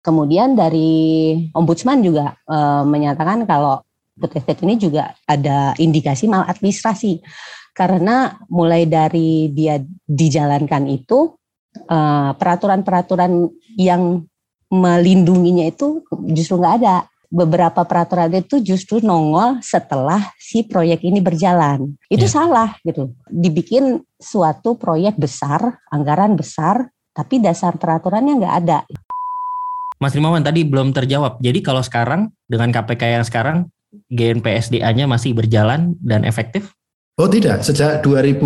kemudian dari ombudsman juga uh, menyatakan kalau food estate ini juga ada indikasi maladministrasi karena mulai dari dia dijalankan itu uh, peraturan-peraturan yang melindunginya itu justru nggak ada beberapa peraturan itu justru nongol setelah si proyek ini berjalan. Itu ya. salah gitu. Dibikin suatu proyek besar, anggaran besar, tapi dasar peraturannya nggak ada. Mas Rimawan tadi belum terjawab. Jadi kalau sekarang dengan KPK yang sekarang GNPSDA-nya masih berjalan dan efektif? Oh tidak, sejak 2000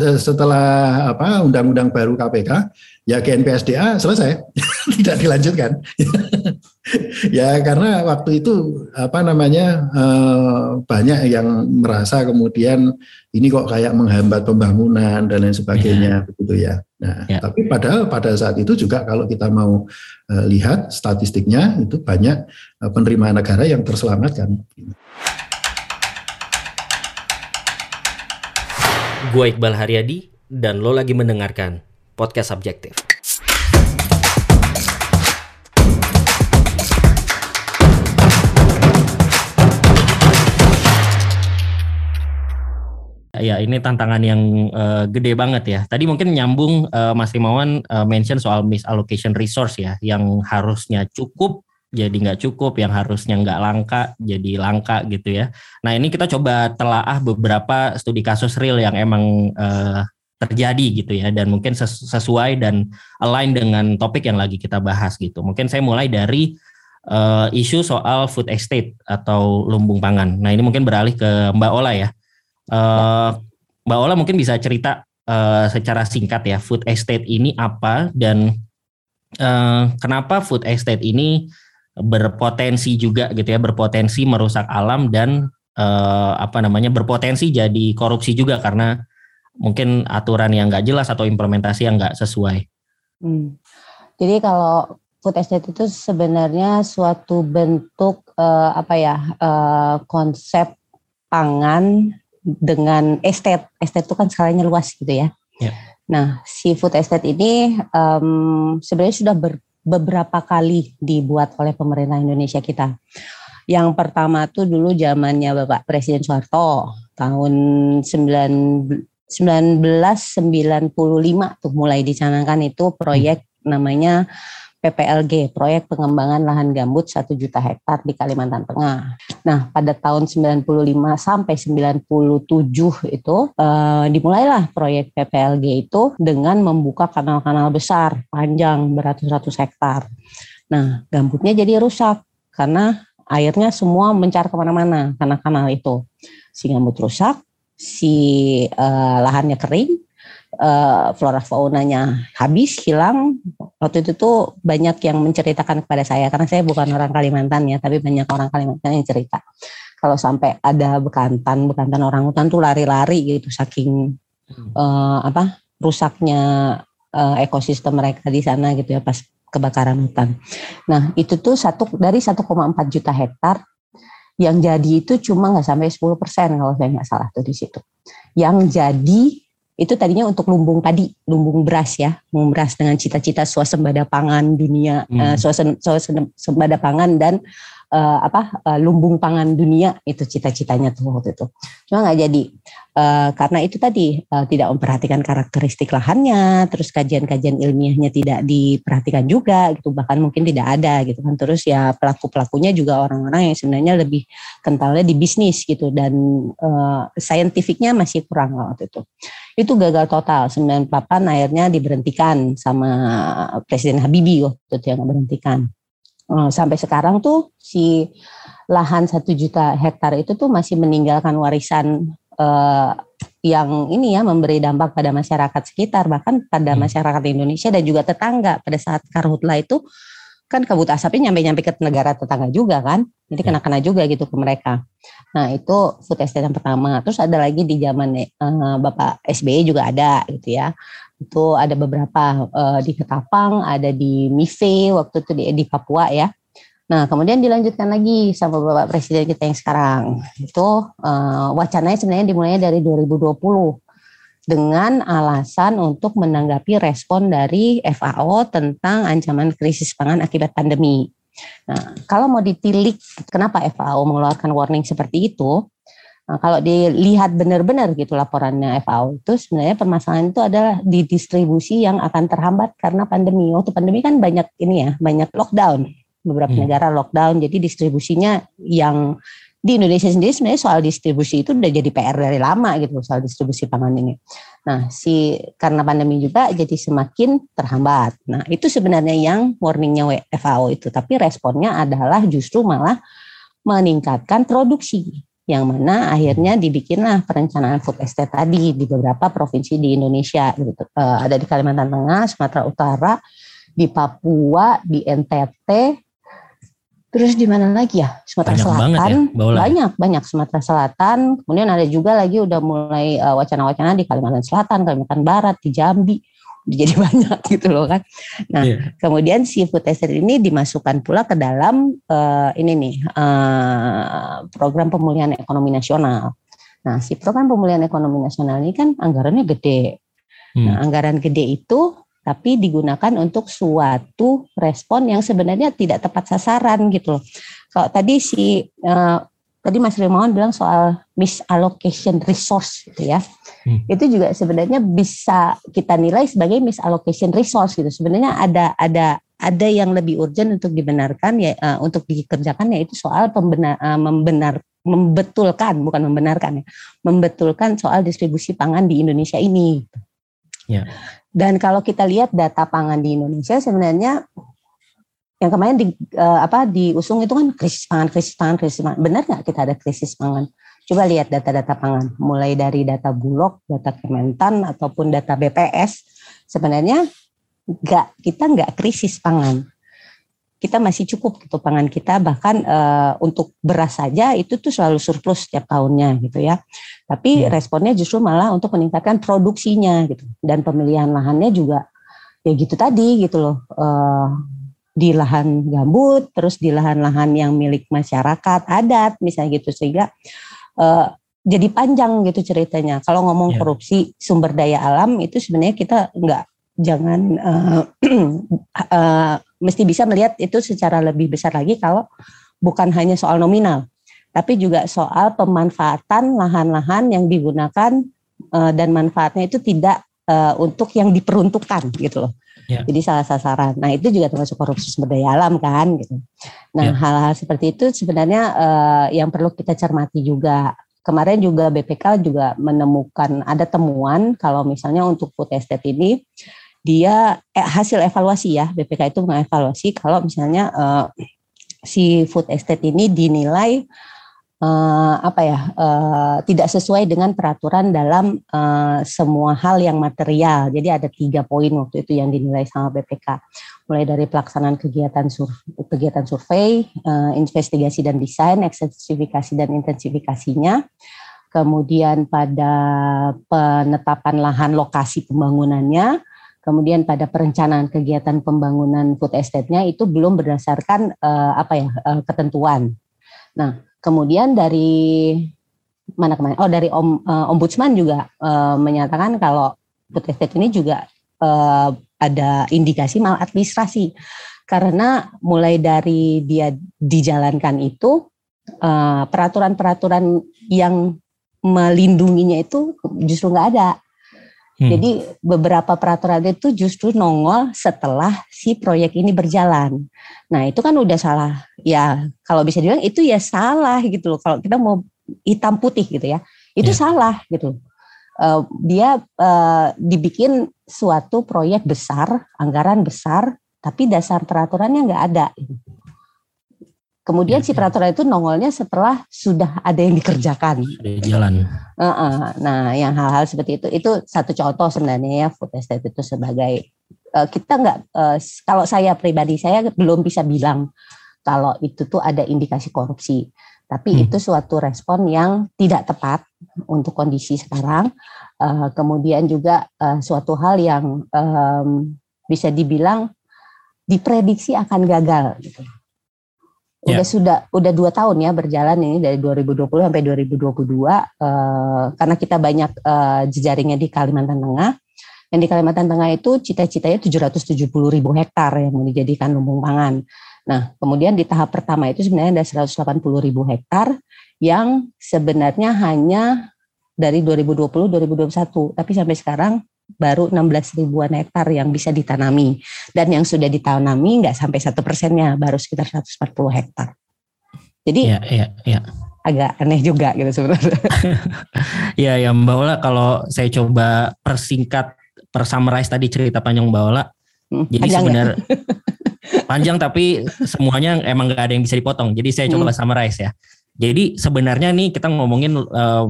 eh, setelah apa undang-undang baru KPK ya GNPSDA selesai, tidak dilanjutkan. ya karena waktu itu apa namanya eh, banyak yang merasa kemudian ini kok kayak menghambat pembangunan dan lain sebagainya yeah. begitu ya. Nah, yeah. tapi padahal pada saat itu juga kalau kita mau eh, lihat statistiknya itu banyak penerimaan negara yang terselamatkan. Gue Iqbal Haryadi dan lo lagi mendengarkan Podcast Subjektif. Ya, ini tantangan yang uh, gede banget ya. Tadi mungkin nyambung uh, Mas Rimawan uh, mention soal misallocation resource ya, yang harusnya cukup jadi nggak cukup, yang harusnya nggak langka jadi langka gitu ya. Nah ini kita coba telaah beberapa studi kasus real yang emang uh, terjadi gitu ya, dan mungkin sesuai dan align dengan topik yang lagi kita bahas gitu. Mungkin saya mulai dari uh, isu soal food estate atau lumbung pangan. Nah ini mungkin beralih ke Mbak Ola ya. Uh, Mbak Ola mungkin bisa cerita uh, secara singkat ya food estate ini apa dan uh, kenapa food estate ini berpotensi juga gitu ya berpotensi merusak alam dan eh, apa namanya berpotensi jadi korupsi juga karena mungkin aturan yang nggak jelas atau implementasi yang nggak sesuai. Hmm. Jadi kalau food estate itu sebenarnya suatu bentuk eh, apa ya eh, konsep pangan dengan estate. Estate itu kan skalanya luas gitu ya. ya. Nah, si food estate ini um, sebenarnya sudah ber, beberapa kali dibuat oleh pemerintah Indonesia kita. Yang pertama tuh dulu zamannya Bapak Presiden Soeharto tahun 1995 tuh mulai dicanangkan itu proyek namanya PPLG, Proyek Pengembangan Lahan Gambut 1 juta hektar di Kalimantan Tengah. Nah, pada tahun 95 sampai 97 itu uh, dimulailah proyek PPLG itu dengan membuka kanal-kanal besar panjang beratus-ratus hektar. Nah, gambutnya jadi rusak karena airnya semua mencar ke mana-mana karena kanal itu. Si gambut rusak, si uh, lahannya kering, uh, flora faunanya habis hilang waktu itu tuh banyak yang menceritakan kepada saya karena saya bukan orang Kalimantan ya tapi banyak orang Kalimantan yang cerita kalau sampai ada bekantan bekantan orang hutan tuh lari-lari gitu saking uh, apa rusaknya uh, ekosistem mereka di sana gitu ya pas kebakaran hutan. Nah itu tuh satu dari 1,4 juta hektar yang jadi itu cuma nggak sampai 10 persen kalau saya nggak salah tuh di situ. Yang jadi itu tadinya untuk lumbung padi, lumbung beras ya, lumbung beras dengan cita-cita swasembada pangan dunia, hmm. uh, swasembada pangan dan uh, apa uh, lumbung pangan dunia itu cita-citanya tuh waktu itu. Cuma nggak jadi uh, karena itu tadi uh, tidak memperhatikan karakteristik lahannya, terus kajian-kajian ilmiahnya tidak diperhatikan juga gitu, bahkan mungkin tidak ada gitu kan. Terus ya pelaku pelakunya juga orang-orang yang sebenarnya lebih kentalnya di bisnis gitu dan uh, saintifiknya masih kurang waktu itu itu gagal total 98 akhirnya diberhentikan sama Presiden Habibie waktu itu yang berhentikan eh, sampai sekarang tuh si lahan satu juta hektar itu tuh masih meninggalkan warisan eh, yang ini ya memberi dampak pada masyarakat sekitar bahkan pada hmm. masyarakat Indonesia dan juga tetangga pada saat karhutla itu kan kabut asapnya nyampe-nyampe ke negara tetangga juga kan. Jadi ya. kena-kena juga gitu ke mereka. Nah itu food estate yang pertama. Terus ada lagi di zaman uh, Bapak SBY juga ada gitu ya. Itu ada beberapa uh, di Ketapang, ada di Mife waktu itu di, di Papua ya. Nah kemudian dilanjutkan lagi sama Bapak Presiden kita yang sekarang. Itu uh, wacananya sebenarnya dimulai dari 2020 dengan alasan untuk menanggapi respon dari FAO tentang ancaman krisis pangan akibat pandemi. Nah, kalau mau ditilik kenapa FAO mengeluarkan warning seperti itu, Nah, kalau dilihat benar-benar gitu laporannya FAO itu sebenarnya permasalahan itu adalah di distribusi yang akan terhambat karena pandemi. Waktu pandemi kan banyak ini ya, banyak lockdown. Beberapa hmm. negara lockdown, jadi distribusinya yang di Indonesia sendiri sebenarnya soal distribusi itu udah jadi PR dari lama gitu soal distribusi pangan ini. Nah, si karena pandemi juga jadi semakin terhambat. Nah, itu sebenarnya yang warningnya FAO itu, tapi responnya adalah justru malah meningkatkan produksi yang mana akhirnya dibikinlah perencanaan food estate tadi di beberapa provinsi di Indonesia gitu. Uh, ada di Kalimantan Tengah, Sumatera Utara, di Papua, di NTT, terus di mana lagi ya? Sumatera banyak Selatan, ya, banyak banyak Sumatera Selatan. Kemudian ada juga lagi udah mulai uh, wacana-wacana di Kalimantan Selatan, Kalimantan Barat, di Jambi jadi banyak gitu loh kan. Nah, yeah. kemudian si food estate ini dimasukkan pula ke dalam uh, ini nih uh, program pemulihan ekonomi nasional. Nah, si program pemulihan ekonomi nasional ini kan anggarannya gede. Hmm. Nah, anggaran gede itu tapi digunakan untuk suatu respon yang sebenarnya tidak tepat sasaran gitu loh. Kalau tadi si uh, tadi Mas Rimawan bilang soal misallocation resource gitu ya. Hmm. Itu juga sebenarnya bisa kita nilai sebagai misallocation resource gitu. Sebenarnya ada ada ada yang lebih urgent untuk dibenarkan ya uh, untuk dikerjakan yaitu soal pembenar uh, membenar membetulkan bukan membenarkan ya. Membetulkan soal distribusi pangan di Indonesia ini. Ya. Dan kalau kita lihat data pangan di Indonesia sebenarnya yang kemarin di uh, apa diusung itu kan krisis pangan, krisis pangan, krisis pangan. Benar nggak kita ada krisis pangan? Coba lihat data-data pangan, mulai dari data Bulog, data Kementan ataupun data BPS. Sebenarnya nggak kita nggak krisis pangan. Kita masih cukup gitu pangan kita bahkan uh, untuk beras saja itu tuh selalu surplus setiap tahunnya gitu ya. Tapi ya. responnya justru malah untuk meningkatkan produksinya gitu dan pemilihan lahannya juga ya gitu tadi gitu loh. Uh, di lahan gambut, terus di lahan-lahan yang milik masyarakat adat, misalnya gitu sehingga uh, jadi panjang gitu ceritanya. Kalau ngomong yeah. korupsi sumber daya alam itu sebenarnya kita nggak jangan uh, uh, mesti bisa melihat itu secara lebih besar lagi kalau bukan hanya soal nominal, tapi juga soal pemanfaatan lahan-lahan yang digunakan uh, dan manfaatnya itu tidak uh, untuk yang diperuntukkan gitu loh. Yeah. Jadi salah sasaran. Nah itu juga termasuk korupsi sumber daya alam kan gitu. Nah ya. hal-hal yeah. seperti itu sebenarnya uh, yang perlu kita cermati juga. Kemarin juga BPK juga menemukan ada temuan kalau misalnya untuk food estate ini dia eh, hasil evaluasi ya BPK itu mengevaluasi kalau misalnya uh, si food estate ini dinilai uh, apa ya uh, tidak sesuai dengan peraturan dalam uh, semua hal yang material. Jadi ada tiga poin waktu itu yang dinilai sama BPK, mulai dari pelaksanaan kegiatan sur kegiatan survei, uh, investigasi dan desain, ekstensifikasi dan intensifikasinya. Kemudian pada penetapan lahan lokasi pembangunannya, kemudian pada perencanaan kegiatan pembangunan food estate-nya itu belum berdasarkan uh, apa ya uh, ketentuan. Nah, Kemudian dari mana kemarin? Oh dari om, uh, ombudsman juga uh, menyatakan kalau food estate ini juga uh, ada indikasi maladministrasi karena mulai dari dia dijalankan itu peraturan-peraturan uh, yang melindunginya itu justru nggak ada. Hmm. Jadi beberapa peraturan itu justru nongol setelah si proyek ini berjalan. Nah itu kan udah salah. Ya kalau bisa dibilang itu ya salah gitu loh. Kalau kita mau hitam putih gitu ya, itu yeah. salah gitu. Uh, dia uh, dibikin suatu proyek besar, anggaran besar, tapi dasar peraturannya nggak ada. Kemudian ya, si ya. peraturan itu nongolnya setelah sudah ada yang dikerjakan. Ada jalan. Uh -uh. Nah, yang hal-hal seperti itu itu satu contoh sebenarnya ya food estate itu sebagai uh, kita nggak uh, kalau saya pribadi saya belum bisa bilang kalau itu tuh ada indikasi korupsi. Tapi hmm. itu suatu respon yang tidak tepat untuk kondisi sekarang. Uh, kemudian juga uh, suatu hal yang um, bisa dibilang diprediksi akan gagal gitu Udah yeah. sudah udah dua tahun ya berjalan ini dari 2020 sampai 2022 uh, karena kita banyak uh, jejaringnya di Kalimantan Tengah. Yang di Kalimantan Tengah itu cita-citanya 770 ribu hektar yang mau dijadikan lumbung pangan. Nah, kemudian di tahap pertama itu sebenarnya ada 180 ribu hektar yang sebenarnya hanya dari 2020-2021, tapi sampai sekarang baru 16 ribuan hektar yang bisa ditanami dan yang sudah ditanami nggak sampai satu persennya baru sekitar 140 hektar. Jadi ya, ya, ya. agak aneh juga gitu sebenarnya. ya ya Mbak Ola kalau saya coba persingkat persummarize tadi cerita panjang Mbak Ola. Hmm, jadi sebenarnya ya? panjang tapi semuanya emang nggak ada yang bisa dipotong. Jadi saya coba hmm. summarize ya. Jadi sebenarnya nih kita ngomongin uh,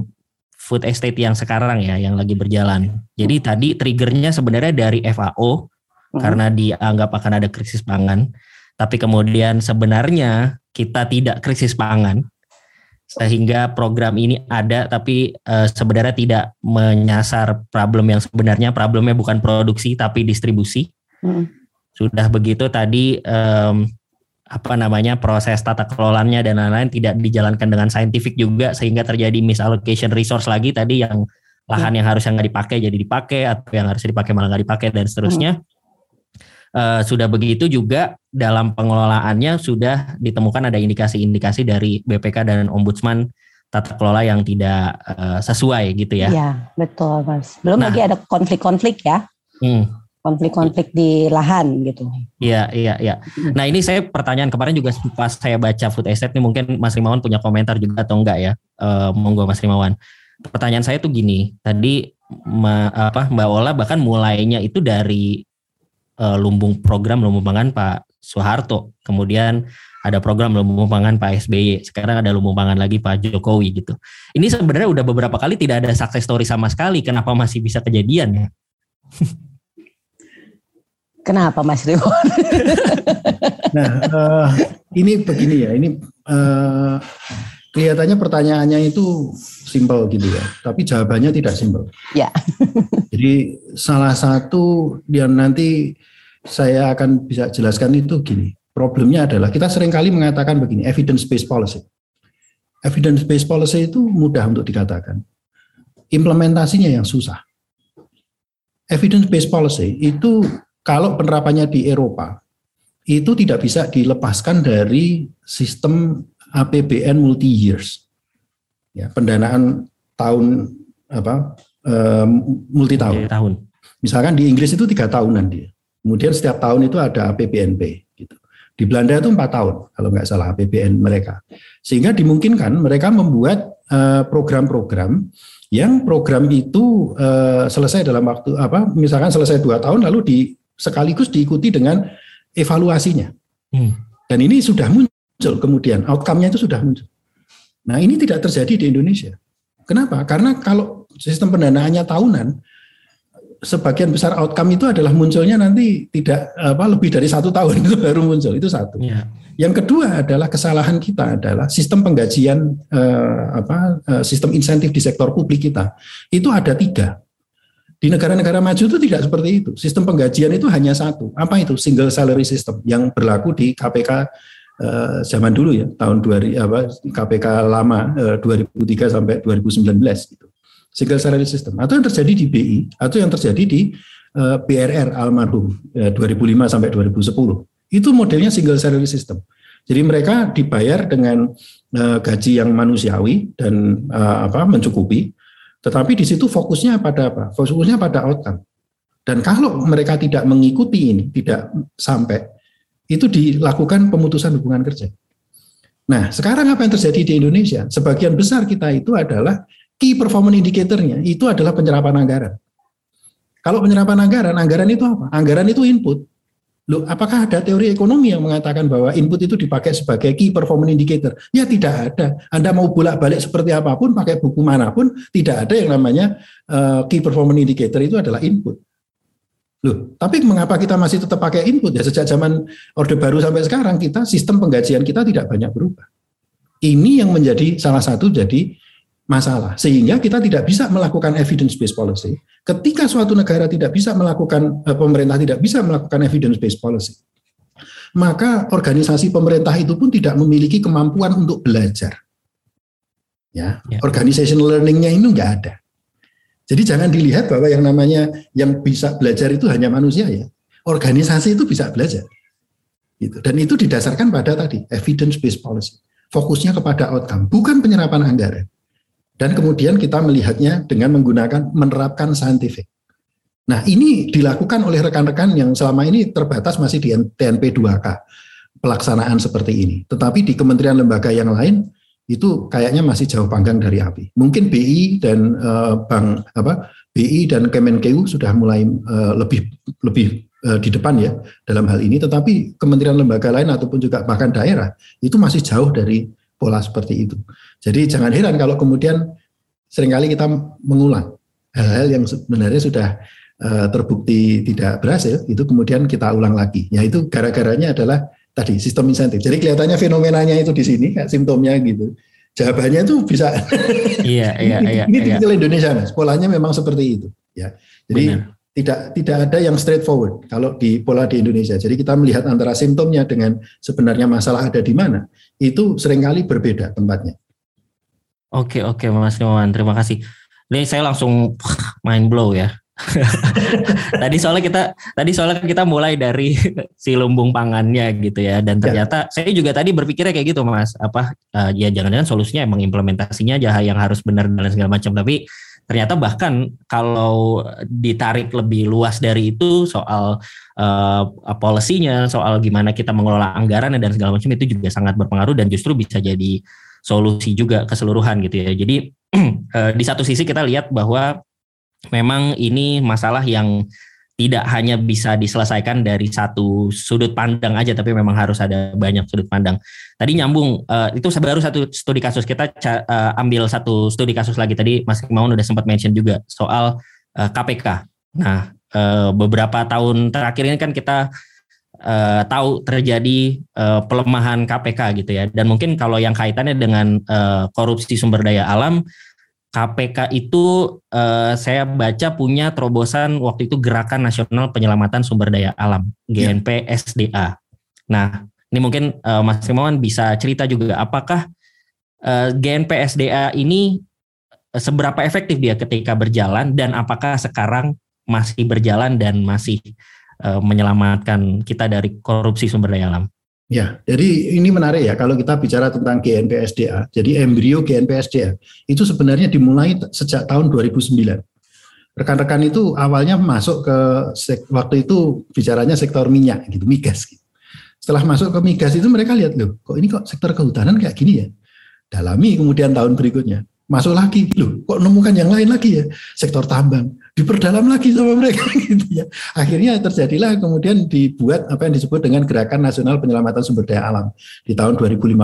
food estate yang sekarang ya yang lagi berjalan. Jadi hmm. tadi triggernya sebenarnya dari FAO hmm. karena dianggap akan ada krisis pangan. Tapi kemudian sebenarnya kita tidak krisis pangan sehingga program ini ada tapi uh, sebenarnya tidak menyasar problem yang sebenarnya problemnya bukan produksi tapi distribusi. Hmm. Sudah begitu tadi um, apa namanya proses tata kelolanya dan lain-lain tidak dijalankan dengan saintifik juga sehingga terjadi misallocation resource lagi tadi yang lahan yang harusnya nggak dipakai jadi dipakai atau yang harus dipakai malah nggak dipakai dan seterusnya. Hmm. Uh, sudah begitu juga dalam pengelolaannya sudah ditemukan ada indikasi-indikasi dari BPK dan Ombudsman tata kelola yang tidak uh, sesuai gitu ya. Iya betul mas. Belum nah, lagi ada konflik-konflik ya. Hmm konflik-konflik di lahan gitu. Iya, iya, iya. Nah ini saya pertanyaan kemarin juga pas saya baca food estate ini mungkin Mas Rimawan punya komentar juga atau enggak ya? Uh, monggo Mas Rimawan. Pertanyaan saya tuh gini, tadi ma, apa Mbak Ola bahkan mulainya itu dari uh, lumbung program lumbung pangan Pak Soeharto, kemudian ada program lumbung pangan Pak SBY, sekarang ada lumbung pangan lagi Pak Jokowi gitu. Ini sebenarnya udah beberapa kali tidak ada success story sama sekali, kenapa masih bisa kejadian ya? Kenapa Mas Rewon? nah, uh, ini begini ya, ini uh, kelihatannya pertanyaannya itu simpel gitu ya, tapi jawabannya tidak simpel. Ya. Jadi salah satu yang nanti saya akan bisa jelaskan itu gini. Problemnya adalah kita sering kali mengatakan begini, evidence based policy. Evidence based policy itu mudah untuk dikatakan. Implementasinya yang susah. Evidence based policy itu kalau penerapannya di Eropa itu tidak bisa dilepaskan dari sistem APBN multi years. Ya, pendanaan tahun apa um, multi tahun. tahun. Misalkan di Inggris itu tiga tahunan dia. Kemudian setiap tahun itu ada APBNP gitu. Di Belanda itu empat tahun kalau nggak salah APBN mereka. Sehingga dimungkinkan mereka membuat eh, program-program yang program itu uh, selesai dalam waktu apa misalkan selesai dua tahun lalu di sekaligus diikuti dengan evaluasinya. Hmm. Dan ini sudah muncul kemudian, outcome-nya itu sudah muncul. Nah ini tidak terjadi di Indonesia. Kenapa? Karena kalau sistem pendanaannya tahunan, sebagian besar outcome itu adalah munculnya nanti tidak apa lebih dari satu tahun itu baru muncul itu satu. Ya. Yang kedua adalah kesalahan kita adalah sistem penggajian eh, apa eh, sistem insentif di sektor publik kita itu ada tiga di negara-negara maju itu tidak seperti itu. Sistem penggajian itu hanya satu. Apa itu? Single salary system yang berlaku di KPK eh, zaman dulu ya, tahun 2000 apa KPK lama eh, 2003 sampai 2019 gitu. Single salary system atau yang terjadi di BI atau yang terjadi di eh, BRR almarhum eh, 2005 sampai 2010. Itu modelnya single salary system. Jadi mereka dibayar dengan eh, gaji yang manusiawi dan eh, apa mencukupi tetapi di situ fokusnya pada apa? Fokusnya pada outcome. Dan kalau mereka tidak mengikuti ini, tidak sampai, itu dilakukan pemutusan hubungan kerja. Nah, sekarang apa yang terjadi di Indonesia? Sebagian besar kita itu adalah key performance indicator-nya itu adalah penyerapan anggaran. Kalau penyerapan anggaran, anggaran itu apa? Anggaran itu input. Loh, apakah ada teori ekonomi yang mengatakan bahwa input itu dipakai sebagai key performance indicator? Ya tidak ada. Anda mau bolak-balik seperti apa pun, pakai buku mana pun, tidak ada yang namanya uh, key performance indicator itu adalah input. Loh, tapi mengapa kita masih tetap pakai input? Ya sejak zaman Orde Baru sampai sekarang kita sistem penggajian kita tidak banyak berubah. Ini yang menjadi salah satu jadi masalah. Sehingga kita tidak bisa melakukan evidence based policy. Ketika suatu negara tidak bisa melakukan eh, pemerintah tidak bisa melakukan evidence based policy, maka organisasi pemerintah itu pun tidak memiliki kemampuan untuk belajar. Ya, ya. organization learningnya ini nggak ada. Jadi jangan dilihat bahwa yang namanya yang bisa belajar itu hanya manusia ya. Organisasi itu bisa belajar. Gitu. Dan itu didasarkan pada tadi evidence based policy. Fokusnya kepada outcome, bukan penyerapan anggaran. Dan kemudian kita melihatnya dengan menggunakan menerapkan scientific. Nah, ini dilakukan oleh rekan-rekan yang selama ini terbatas masih di TNP 2K pelaksanaan seperti ini. Tetapi di kementerian lembaga yang lain itu kayaknya masih jauh panggang dari api. Mungkin BI dan uh, Bank apa BI dan Kemenkeu sudah mulai uh, lebih lebih uh, di depan ya dalam hal ini, tetapi kementerian lembaga lain ataupun juga bahkan daerah itu masih jauh dari pola seperti itu. Jadi jangan heran kalau kemudian sering kali kita mengulang hal-hal yang sebenarnya sudah Eh, terbukti tidak berhasil, itu kemudian kita ulang lagi. Ya itu gara-garanya adalah tadi sistem insentif. Jadi kelihatannya fenomenanya itu di sini, kayak simptomnya gitu. Jawabannya itu bisa. Iya, iya, iya. Ini iya. Indonesia, mas. Polanya memang seperti itu. Ya, jadi Benar. Tidak tidak ada yang straightforward kalau di pola di Indonesia. Jadi kita melihat antara simptomnya dengan sebenarnya masalah ada di mana itu sering kali berbeda tempatnya. Oke oke Mas Nyoman, terima kasih. Ini saya langsung main blow ya. tadi soalnya kita tadi soalnya kita mulai dari si lumbung pangannya gitu ya dan ya. ternyata ya. saya juga tadi berpikirnya kayak gitu mas apa uh, ya jangan-jangan solusinya emang implementasinya aja yang harus benar dan segala macam tapi ternyata bahkan kalau ditarik lebih luas dari itu soal uh, polisinya soal gimana kita mengelola anggaran dan segala macam itu juga sangat berpengaruh dan justru bisa jadi solusi juga keseluruhan gitu ya. Jadi uh, di satu sisi kita lihat bahwa memang ini masalah yang tidak hanya bisa diselesaikan dari satu sudut pandang aja, tapi memang harus ada banyak sudut pandang. Tadi nyambung, uh, itu baru satu studi kasus kita uh, ambil satu studi kasus lagi tadi, Mas Maun udah sempat mention juga soal uh, eh, KPK. Nah, uh, beberapa tahun terakhir ini kan kita uh, tahu terjadi uh, pelemahan KPK gitu ya, dan mungkin kalau yang kaitannya dengan uh, korupsi sumber daya alam KPK itu uh, saya baca punya terobosan waktu itu Gerakan Nasional Penyelamatan Sumber Daya Alam GNP ya. SDA. Nah, ini mungkin uh, Mas Rimawan bisa cerita juga apakah uh, GNP SDA ini seberapa efektif dia ketika berjalan dan apakah sekarang masih berjalan dan masih uh, menyelamatkan kita dari korupsi sumber daya alam? Ya, jadi ini menarik ya kalau kita bicara tentang GNPSDA. Jadi embrio GNPSDA itu sebenarnya dimulai sejak tahun 2009. Rekan-rekan itu awalnya masuk ke waktu itu bicaranya sektor minyak gitu, migas. Gitu. Setelah masuk ke migas itu mereka lihat loh, kok ini kok sektor kehutanan kayak gini ya. Dalami kemudian tahun berikutnya masuk lagi. Loh kok nemukan yang lain lagi ya? Sektor tambang. Diperdalam lagi sama mereka gitu ya. Akhirnya terjadilah kemudian dibuat apa yang disebut dengan gerakan nasional penyelamatan sumber daya alam di tahun 2015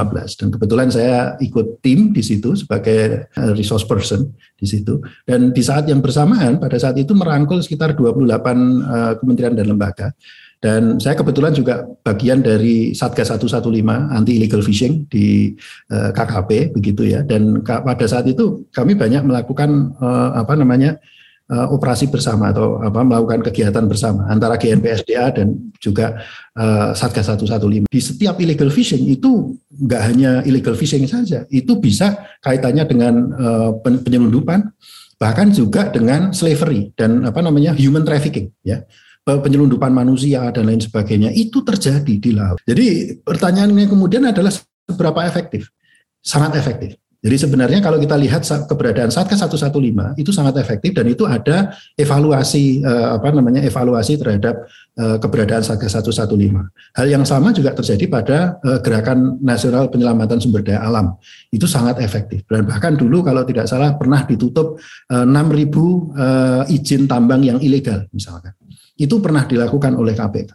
dan kebetulan saya ikut tim di situ sebagai eh, resource person di situ. Dan di saat yang bersamaan pada saat itu merangkul sekitar 28 uh, eh, kementerian dan lembaga dan saya kebetulan juga bagian dari Satgas 115 anti illegal fishing di eh, KKP begitu ya. Dan pada saat itu kami banyak melakukan uh, apa namanya uh, operasi bersama atau apa melakukan kegiatan bersama antara GNPSDA dan juga Satgas 115. Di setiap illegal fishing itu nggak hanya illegal fishing saja, itu bisa kaitannya dengan penyelundupan bahkan juga dengan slavery dan apa namanya human trafficking ya penyelundupan manusia dan lain sebagainya itu terjadi di laut. Jadi pertanyaannya kemudian adalah seberapa efektif? Sangat efektif. Jadi sebenarnya kalau kita lihat keberadaan Satgas 115 itu sangat efektif dan itu ada evaluasi eh, apa namanya evaluasi terhadap eh, keberadaan Satgas 115. Hal yang sama juga terjadi pada eh, Gerakan Nasional Penyelamatan Sumber Daya Alam. Itu sangat efektif. Dan bahkan dulu kalau tidak salah pernah ditutup 6.000 izin tambang yang ilegal misalkan itu pernah dilakukan oleh KPK.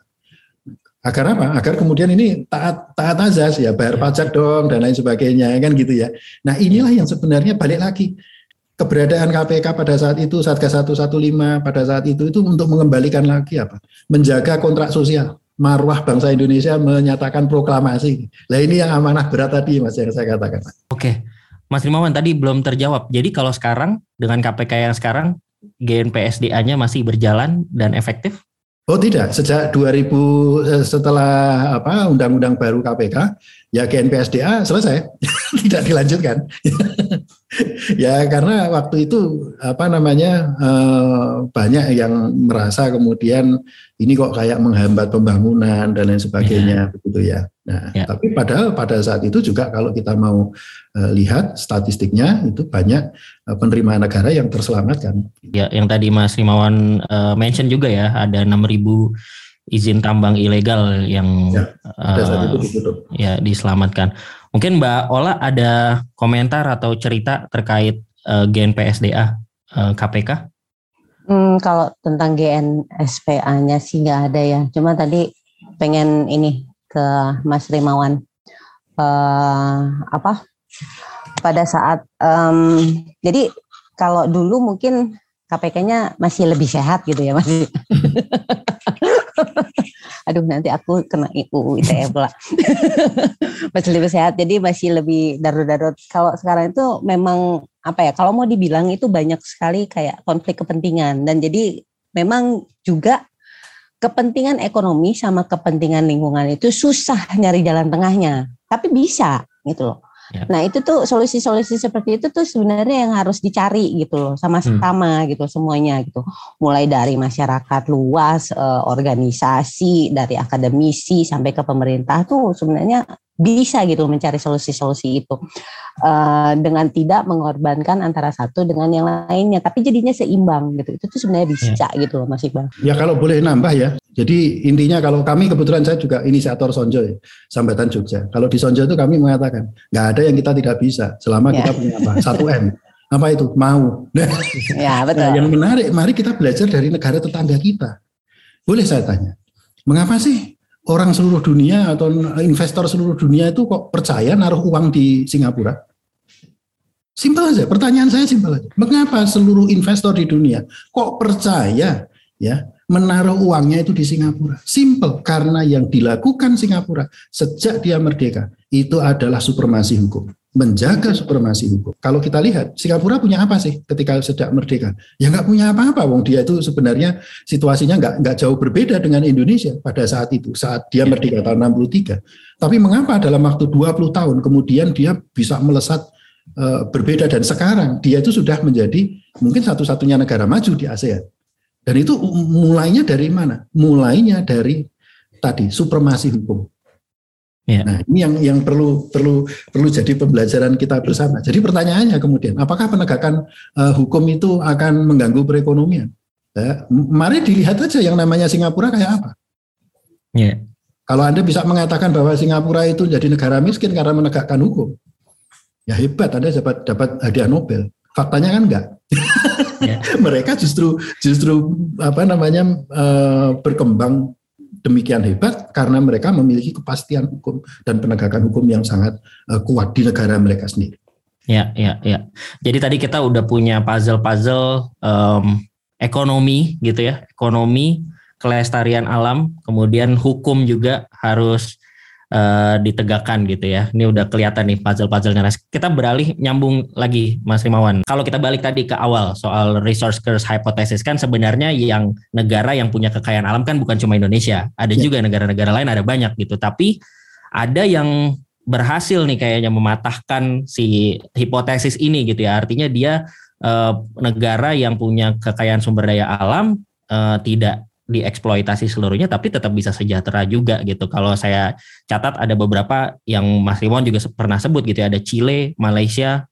Agar apa? Agar kemudian ini taat taat azas ya bayar pajak dong dan lain sebagainya kan gitu ya. Nah inilah yang sebenarnya balik lagi keberadaan KPK pada saat itu Satgas 115 pada saat itu itu untuk mengembalikan lagi apa? Menjaga kontrak sosial marwah bangsa Indonesia menyatakan proklamasi. Nah ini yang amanah berat tadi Mas yang saya katakan. Oke. Mas Rimawan tadi belum terjawab. Jadi kalau sekarang dengan KPK yang sekarang GNPSDA-nya masih berjalan dan efektif? Oh tidak, sejak 2000 eh, setelah apa undang-undang baru KPK ya GNPSDA selesai, tidak dilanjutkan. ya karena waktu itu apa namanya eh, banyak yang merasa kemudian ini kok kayak menghambat pembangunan dan lain sebagainya ya. begitu ya. Nah, ya. tapi padahal pada saat itu juga kalau kita mau uh, lihat statistiknya itu banyak uh, penerimaan negara yang terselamatkan. Ya, yang tadi Mas Rimawan mention juga ya ada 6000 izin tambang ilegal yang ya, uh, ya diselamatkan. Mungkin Mbak Ola ada komentar atau cerita terkait uh, GNPSDA uh, KPK? Hmm, kalau tentang GNSPA-nya sih nggak ada ya. Cuma tadi pengen ini ke Mas Rimawan uh, apa pada saat um, jadi kalau dulu mungkin KPK-nya masih lebih sehat gitu ya masih aduh nanti aku kena UU ITE pula. Masih lebih sehat jadi masih lebih darut-darut kalau sekarang itu memang apa ya kalau mau dibilang itu banyak sekali kayak konflik kepentingan. Dan jadi memang juga kepentingan ekonomi sama kepentingan lingkungan itu susah nyari jalan tengahnya, tapi bisa gitu loh. Ya. Nah itu tuh solusi-solusi seperti itu tuh sebenarnya yang harus dicari gitu loh sama-sama hmm. gitu semuanya gitu. Mulai dari masyarakat luas, eh, organisasi, dari akademisi sampai ke pemerintah tuh sebenarnya bisa gitu mencari solusi-solusi itu uh, dengan tidak mengorbankan antara satu dengan yang lainnya tapi jadinya seimbang gitu itu tuh sebenarnya bisa ya. gitu loh Mas Iqbal. Ya kalau boleh nambah ya. Jadi intinya kalau kami kebetulan saya juga inisiator Sonjo ya, Sambatan Jogja. Kalau di Sonjo itu kami mengatakan nggak ada yang kita tidak bisa selama ya. kita punya apa satu M apa itu mau. Nah, ya betul. Nah, yang menarik mari kita belajar dari negara tetangga kita. Boleh saya tanya, mengapa sih orang seluruh dunia atau investor seluruh dunia itu kok percaya naruh uang di Singapura? Simpel aja, pertanyaan saya simpel aja. Mengapa seluruh investor di dunia kok percaya ya menaruh uangnya itu di Singapura? Simpel, karena yang dilakukan Singapura sejak dia merdeka itu adalah supremasi hukum menjaga supremasi hukum. Kalau kita lihat Singapura punya apa sih ketika sejak merdeka? Ya nggak punya apa-apa. Wong dia itu sebenarnya situasinya nggak nggak jauh berbeda dengan Indonesia pada saat itu saat dia merdeka tahun 63. Tapi mengapa dalam waktu 20 tahun kemudian dia bisa melesat uh, berbeda dan sekarang dia itu sudah menjadi mungkin satu-satunya negara maju di ASEAN. Dan itu mulainya dari mana? Mulainya dari tadi supremasi hukum Ya. Nah, ini yang yang perlu perlu perlu jadi pembelajaran kita bersama. Jadi pertanyaannya kemudian, apakah penegakan uh, hukum itu akan mengganggu perekonomian? Ya, mari dilihat aja yang namanya Singapura kayak apa. Ya. Kalau Anda bisa mengatakan bahwa Singapura itu jadi negara miskin karena menegakkan hukum, ya hebat Anda dapat dapat hadiah Nobel. Faktanya kan enggak. Ya. Mereka justru justru apa namanya uh, berkembang demikian hebat karena mereka memiliki kepastian hukum dan penegakan hukum yang sangat uh, kuat di negara mereka sendiri. Ya, ya, ya. Jadi tadi kita udah punya puzzle-puzzle um, ekonomi gitu ya, ekonomi, kelestarian alam, kemudian hukum juga harus uh, ditegakkan gitu ya. Ini udah kelihatan nih puzzle-puzzlenya. Kita beralih nyambung lagi Mas Rimawan. Kalau kita balik tadi ke awal soal resource curse hypothesis kan sebenarnya yang negara yang punya kekayaan alam kan bukan cuma Indonesia. Ada ya. juga negara-negara lain ada banyak gitu. Tapi ada yang berhasil nih kayaknya mematahkan si hipotesis ini gitu ya. Artinya dia uh, negara yang punya kekayaan sumber daya alam uh, tidak dieksploitasi seluruhnya tapi tetap bisa sejahtera juga gitu. Kalau saya catat ada beberapa yang Mas Rimon juga pernah sebut gitu ya, ada Chile, Malaysia,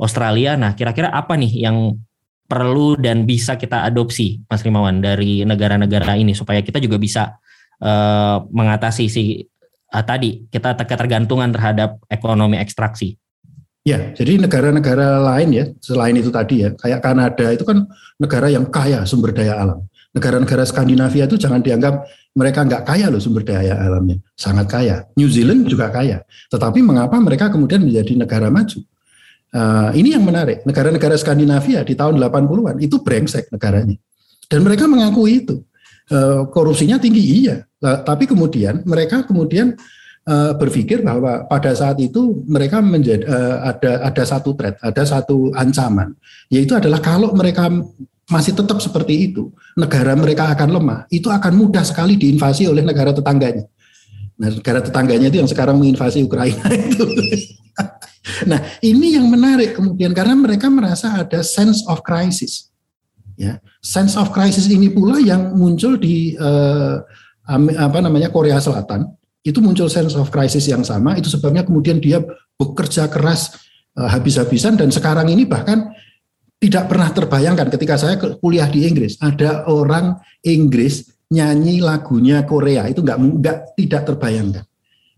Australia. Nah, kira-kira apa nih yang perlu dan bisa kita adopsi Mas Rimawan dari negara-negara ini supaya kita juga bisa uh, mengatasi si uh, tadi kita ketergantungan terhadap ekonomi ekstraksi. Ya, jadi negara-negara lain ya, selain itu tadi ya, kayak Kanada itu kan negara yang kaya sumber daya alam negara-negara Skandinavia itu jangan dianggap mereka nggak kaya loh sumber daya alamnya, sangat kaya. New Zealand juga kaya, tetapi mengapa mereka kemudian menjadi negara maju? Uh, ini yang menarik. Negara-negara Skandinavia di tahun 80-an itu brengsek negaranya, dan mereka mengakui itu. Uh, korupsinya tinggi iya, uh, tapi kemudian mereka kemudian uh, berpikir bahwa pada saat itu mereka menjadi uh, ada ada satu threat, ada satu ancaman, yaitu adalah kalau mereka masih tetap seperti itu, negara mereka akan lemah, itu akan mudah sekali diinvasi oleh negara tetangganya. Nah, negara tetangganya itu yang sekarang menginvasi Ukraina itu. nah, ini yang menarik kemudian karena mereka merasa ada sense of crisis. Ya, sense of crisis ini pula yang muncul di eh, apa namanya Korea Selatan. Itu muncul sense of crisis yang sama, itu sebabnya kemudian dia bekerja keras eh, habis-habisan dan sekarang ini bahkan tidak pernah terbayangkan ketika saya kuliah di Inggris ada orang Inggris nyanyi lagunya Korea. Itu nggak nggak tidak terbayangkan.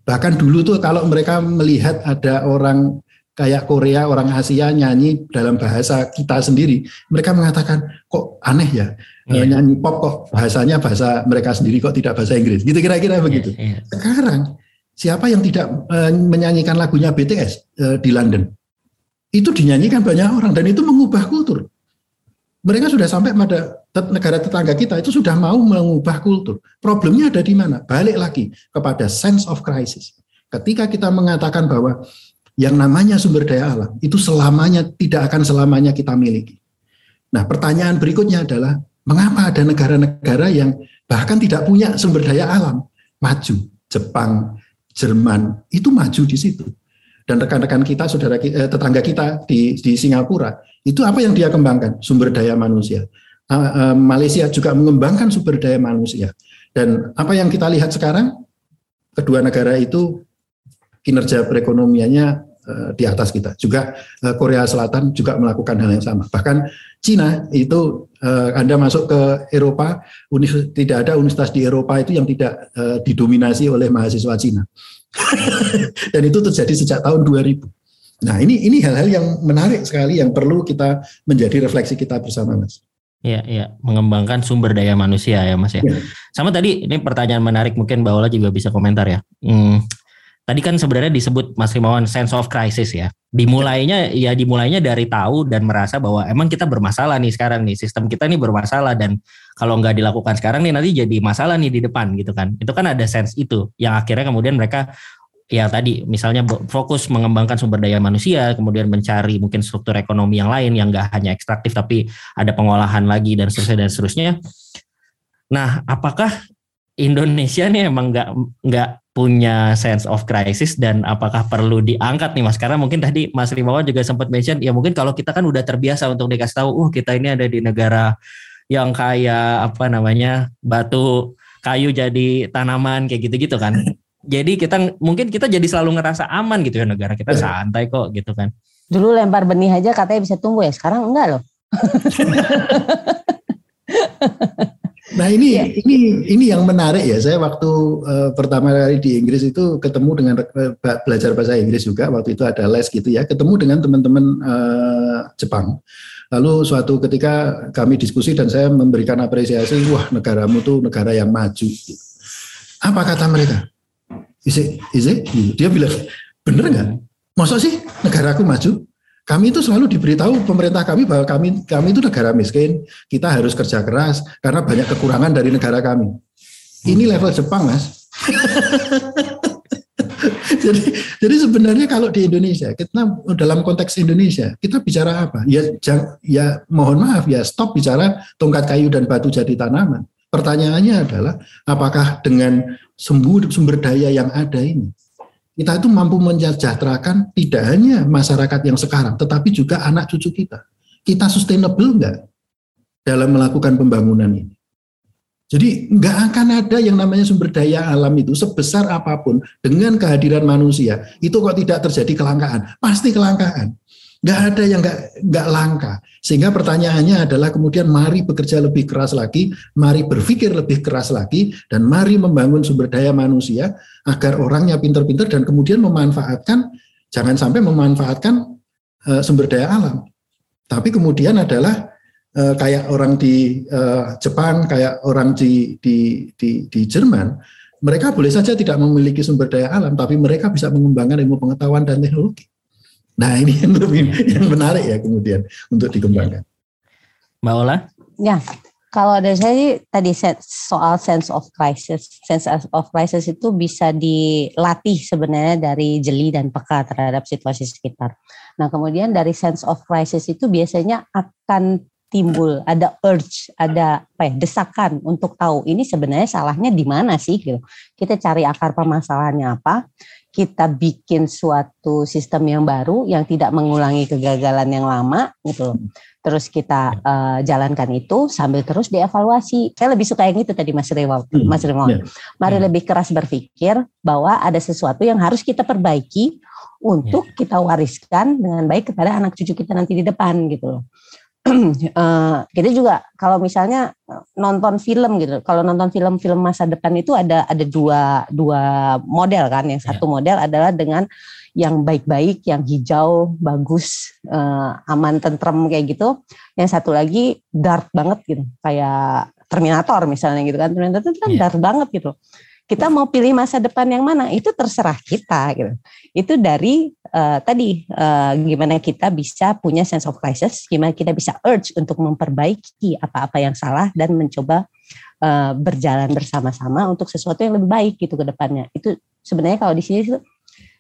Bahkan dulu tuh kalau mereka melihat ada orang kayak Korea orang Asia nyanyi dalam bahasa kita sendiri mereka mengatakan kok aneh ya yeah. nyanyi pop kok bahasanya bahasa mereka sendiri kok tidak bahasa Inggris. Gitu kira-kira begitu. yeah, yeah. sekarang siapa yang tidak uh, menyanyikan lagunya BTS uh, eh, di London itu dinyanyikan banyak orang dan itu mengubah kultur. Mereka sudah sampai pada negara tetangga kita itu sudah mau mengubah kultur. Problemnya ada di mana? Balik lagi kepada sense of crisis. Ketika kita mengatakan bahwa yang namanya sumber daya alam itu selamanya tidak akan selamanya kita miliki. Nah, pertanyaan berikutnya adalah mengapa ada negara-negara yang bahkan tidak punya sumber daya alam maju? Jepang, Jerman itu maju di situ dan rekan-rekan kita, saudara eh, tetangga kita di, di Singapura, itu apa yang dia kembangkan? Sumber daya manusia. Uh, uh, Malaysia juga mengembangkan sumber daya manusia. Dan apa yang kita lihat sekarang, kedua negara itu kinerja perekonomiannya di atas kita. Juga uh, Korea Selatan juga melakukan hal yang sama. Bahkan Cina itu uh, Anda masuk ke Eropa, tidak ada universitas di Eropa itu yang tidak didominasi oleh mahasiswa Cina. Dan itu terjadi sejak tahun 2000. Nah ini ini hal-hal yang menarik sekali yang perlu kita menjadi refleksi kita bersama Mas. Iya, iya, mengembangkan sumber daya manusia ya Mas ya. ya. Sama tadi ini pertanyaan menarik mungkin Mbak Ola juga bisa komentar ya. Hmm, tadi kan sebenarnya disebut Mas Rimawan sense of crisis ya. Dimulainya ya dimulainya dari tahu dan merasa bahwa emang kita bermasalah nih sekarang nih sistem kita nih bermasalah dan kalau nggak dilakukan sekarang nih nanti jadi masalah nih di depan gitu kan. Itu kan ada sense itu yang akhirnya kemudian mereka ya tadi misalnya fokus mengembangkan sumber daya manusia, kemudian mencari mungkin struktur ekonomi yang lain yang nggak hanya ekstraktif tapi ada pengolahan lagi dan seterusnya dan seterusnya. Nah, apakah Indonesia nih emang nggak nggak punya sense of crisis dan apakah perlu diangkat nih mas? Karena mungkin tadi mas Rimawan juga sempat mention ya mungkin kalau kita kan udah terbiasa untuk dikasih tahu uh kita ini ada di negara yang kayak apa namanya batu kayu jadi tanaman kayak gitu-gitu kan. Jadi kita mungkin kita jadi selalu ngerasa aman gitu ya negara kita santai kok gitu kan. Dulu lempar benih aja katanya bisa tumbuh ya sekarang enggak loh Nah ini yeah. ini ini yang menarik ya. Saya waktu uh, pertama kali di Inggris itu ketemu dengan uh, belajar bahasa Inggris juga. Waktu itu ada les gitu ya. Ketemu dengan teman-teman uh, Jepang. Lalu suatu ketika kami diskusi dan saya memberikan apresiasi, wah negaramu tuh negara yang maju. Apa kata mereka? Isi, isi, dia bilang, bener nggak? Masa sih negaraku maju? Kami itu selalu diberitahu pemerintah kami bahwa kami kami itu negara miskin, kita harus kerja keras karena banyak kekurangan dari negara kami. Ini level Jepang, Mas. jadi jadi sebenarnya kalau di Indonesia kita dalam konteks Indonesia kita bicara apa ya jang, ya mohon maaf ya stop bicara tongkat kayu dan batu jadi tanaman pertanyaannya adalah apakah dengan sumber sumber daya yang ada ini kita itu mampu mensejahterakan tidak hanya masyarakat yang sekarang, tetapi juga anak cucu kita. Kita sustainable enggak dalam melakukan pembangunan ini? Jadi nggak akan ada yang namanya sumber daya alam itu sebesar apa pun dengan kehadiran manusia itu kok tidak terjadi kelangkaan, pasti kelangkaan. Nggak ada yang nggak nggak langka. Sehingga pertanyaannya adalah kemudian mari bekerja lebih keras lagi, mari berpikir lebih keras lagi, dan mari membangun sumber daya manusia agar orangnya pinter-pinter dan kemudian memanfaatkan, jangan sampai memanfaatkan uh, sumber daya alam. Tapi kemudian adalah uh, kayak orang di uh, Jepang, kayak orang di, di, di, di Jerman, mereka boleh saja tidak memiliki sumber daya alam, tapi mereka bisa mengembangkan ilmu pengetahuan dan teknologi. Nah ini yang lebih yang menarik ya kemudian untuk dikembangkan. Mbak Ola? Ya, kalau ada saya tadi soal sense of crisis, sense of crisis itu bisa dilatih sebenarnya dari jeli dan peka terhadap situasi sekitar. Nah kemudian dari sense of crisis itu biasanya akan timbul ada urge, ada apa ya, desakan untuk tahu ini sebenarnya salahnya di mana sih gitu. Kita cari akar permasalahannya apa, kita bikin suatu sistem yang baru yang tidak mengulangi kegagalan yang lama gitu. Terus kita uh, jalankan itu sambil terus dievaluasi. Saya lebih suka yang itu tadi Mas Rewa, hmm, Mas Rewa. Yeah. Mari hmm. lebih keras berpikir bahwa ada sesuatu yang harus kita perbaiki untuk yeah. kita wariskan dengan baik kepada anak cucu kita nanti di depan gitu loh uh, kita juga kalau misalnya nonton film gitu, kalau nonton film-film masa depan itu ada ada dua dua model kan. Yang satu yeah. model adalah dengan yang baik-baik, yang hijau, bagus, uh, aman, tentrem kayak gitu. Yang satu lagi dark banget gitu, kayak Terminator misalnya gitu kan. Terminator itu kan yeah. dark banget gitu. Kita mau pilih masa depan yang mana itu terserah kita gitu. Itu dari uh, tadi uh, gimana kita bisa punya sense of crisis, gimana kita bisa urge untuk memperbaiki apa-apa yang salah dan mencoba uh, berjalan bersama-sama untuk sesuatu yang lebih baik gitu ke depannya. Itu sebenarnya kalau di sini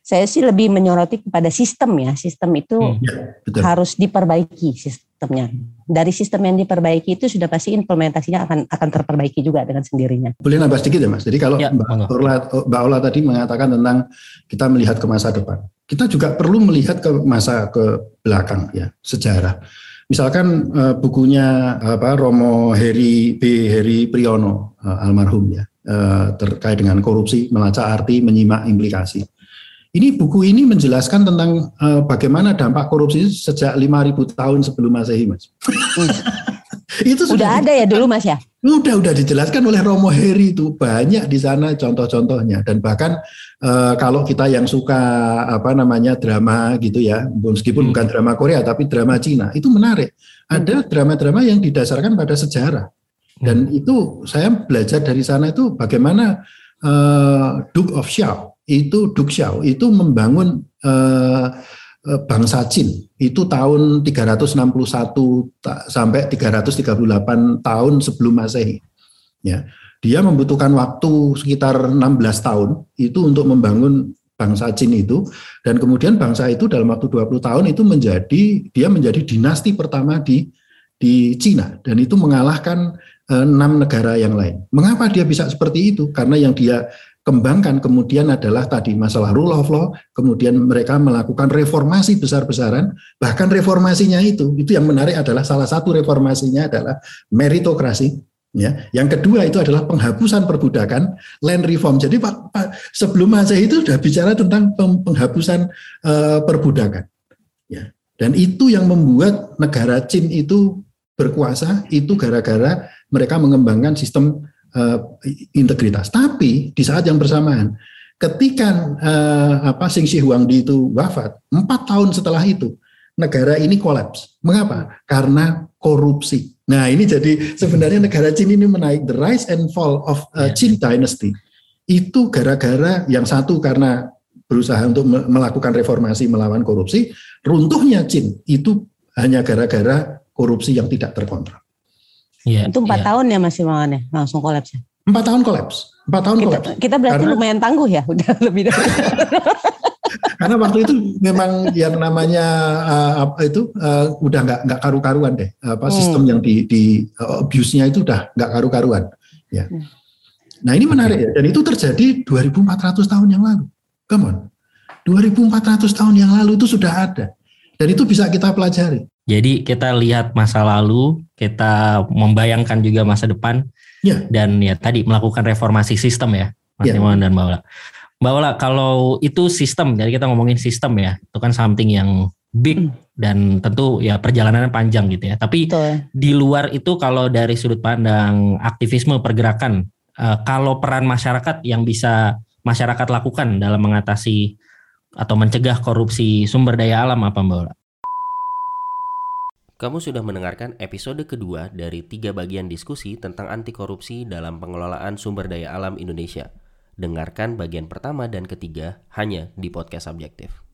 saya sih lebih menyoroti kepada sistem ya. Sistem itu hmm, ya, harus diperbaiki sistemnya. Dari sistem yang diperbaiki itu sudah pasti implementasinya akan akan terperbaiki juga dengan sendirinya. Boleh nambah sedikit ya Mas. Jadi kalau ya, Mbak, Ola, Mbak Ola tadi mengatakan tentang kita melihat ke masa depan. Kita juga perlu melihat ke masa ke belakang ya, sejarah. Misalkan uh, bukunya apa Romo Heri B Heri Priyono uh, almarhum ya uh, terkait dengan korupsi melacak arti menyimak implikasi ini buku ini menjelaskan tentang uh, bagaimana dampak korupsi sejak 5000 tahun sebelum Masehi, Mas. Hmm. itu sudah ada ya dulu Mas ya? Udah udah dijelaskan oleh Romo Heri itu banyak di sana contoh-contohnya dan bahkan uh, kalau kita yang suka apa namanya drama gitu ya, meskipun hmm. bukan drama Korea tapi drama Cina, itu menarik. Ada hmm. drama-drama yang didasarkan pada sejarah. Dan hmm. itu saya belajar dari sana itu bagaimana uh, Duke of Xiao itu Duk Xiao itu membangun uh, bangsa Jin itu tahun 361 sampai 338 tahun sebelum Masehi. Ya. Dia membutuhkan waktu sekitar 16 tahun itu untuk membangun bangsa Jin itu dan kemudian bangsa itu dalam waktu 20 tahun itu menjadi dia menjadi dinasti pertama di di Cina dan itu mengalahkan enam negara yang lain. Mengapa dia bisa seperti itu? Karena yang dia kembangkan kemudian adalah tadi masalah rule of law, kemudian mereka melakukan reformasi besar-besaran, bahkan reformasinya itu, itu yang menarik adalah salah satu reformasinya adalah meritokrasi, ya. Yang kedua itu adalah penghapusan perbudakan, land reform. Jadi Pak, Pak sebelum Masehi itu sudah bicara tentang penghapusan uh, perbudakan, ya. Dan itu yang membuat negara Cina itu berkuasa itu gara-gara mereka mengembangkan sistem uh, integritas. Tapi di saat yang bersamaan, ketika uh, apa Sing Shi Huangdi itu wafat, empat tahun setelah itu negara ini kolaps. Mengapa? Karena korupsi. Nah ini jadi sebenarnya negara Cina ini menaik the rise and fall of uh, Qin Dynasty itu gara-gara yang satu karena berusaha untuk melakukan reformasi melawan korupsi, runtuhnya Cina itu hanya gara-gara korupsi yang tidak terkontrol. Yeah, itu empat yeah. tahun ya masih ya langsung kolaps ya? Empat tahun kolaps. Empat tahun kita, kolaps. Kita berarti Karena, lumayan tangguh ya, udah lebih dari. Karena waktu itu memang yang namanya uh, apa itu uh, udah nggak nggak karu-karuan deh, apa hmm. sistem yang di, di uh, abuse-nya itu udah nggak karu-karuan. Ya. Hmm. Nah ini menarik ya, dan itu terjadi 2.400 tahun yang lalu. Come on, 2.400 tahun yang lalu itu sudah ada, dan itu bisa kita pelajari. Jadi kita lihat masa lalu, kita membayangkan juga masa depan, ya. dan ya tadi melakukan reformasi sistem ya, Mas ya. dan Mbak Ola. Mbak Ola, kalau itu sistem, jadi kita ngomongin sistem ya, itu kan something yang big hmm. dan tentu ya perjalanannya panjang gitu ya. Tapi Betul. di luar itu kalau dari sudut pandang aktivisme pergerakan, uh, kalau peran masyarakat yang bisa masyarakat lakukan dalam mengatasi atau mencegah korupsi sumber daya alam apa Mbak Ola? Kamu sudah mendengarkan episode kedua dari tiga bagian diskusi tentang anti korupsi dalam pengelolaan sumber daya alam Indonesia. Dengarkan bagian pertama dan ketiga hanya di podcast subjektif.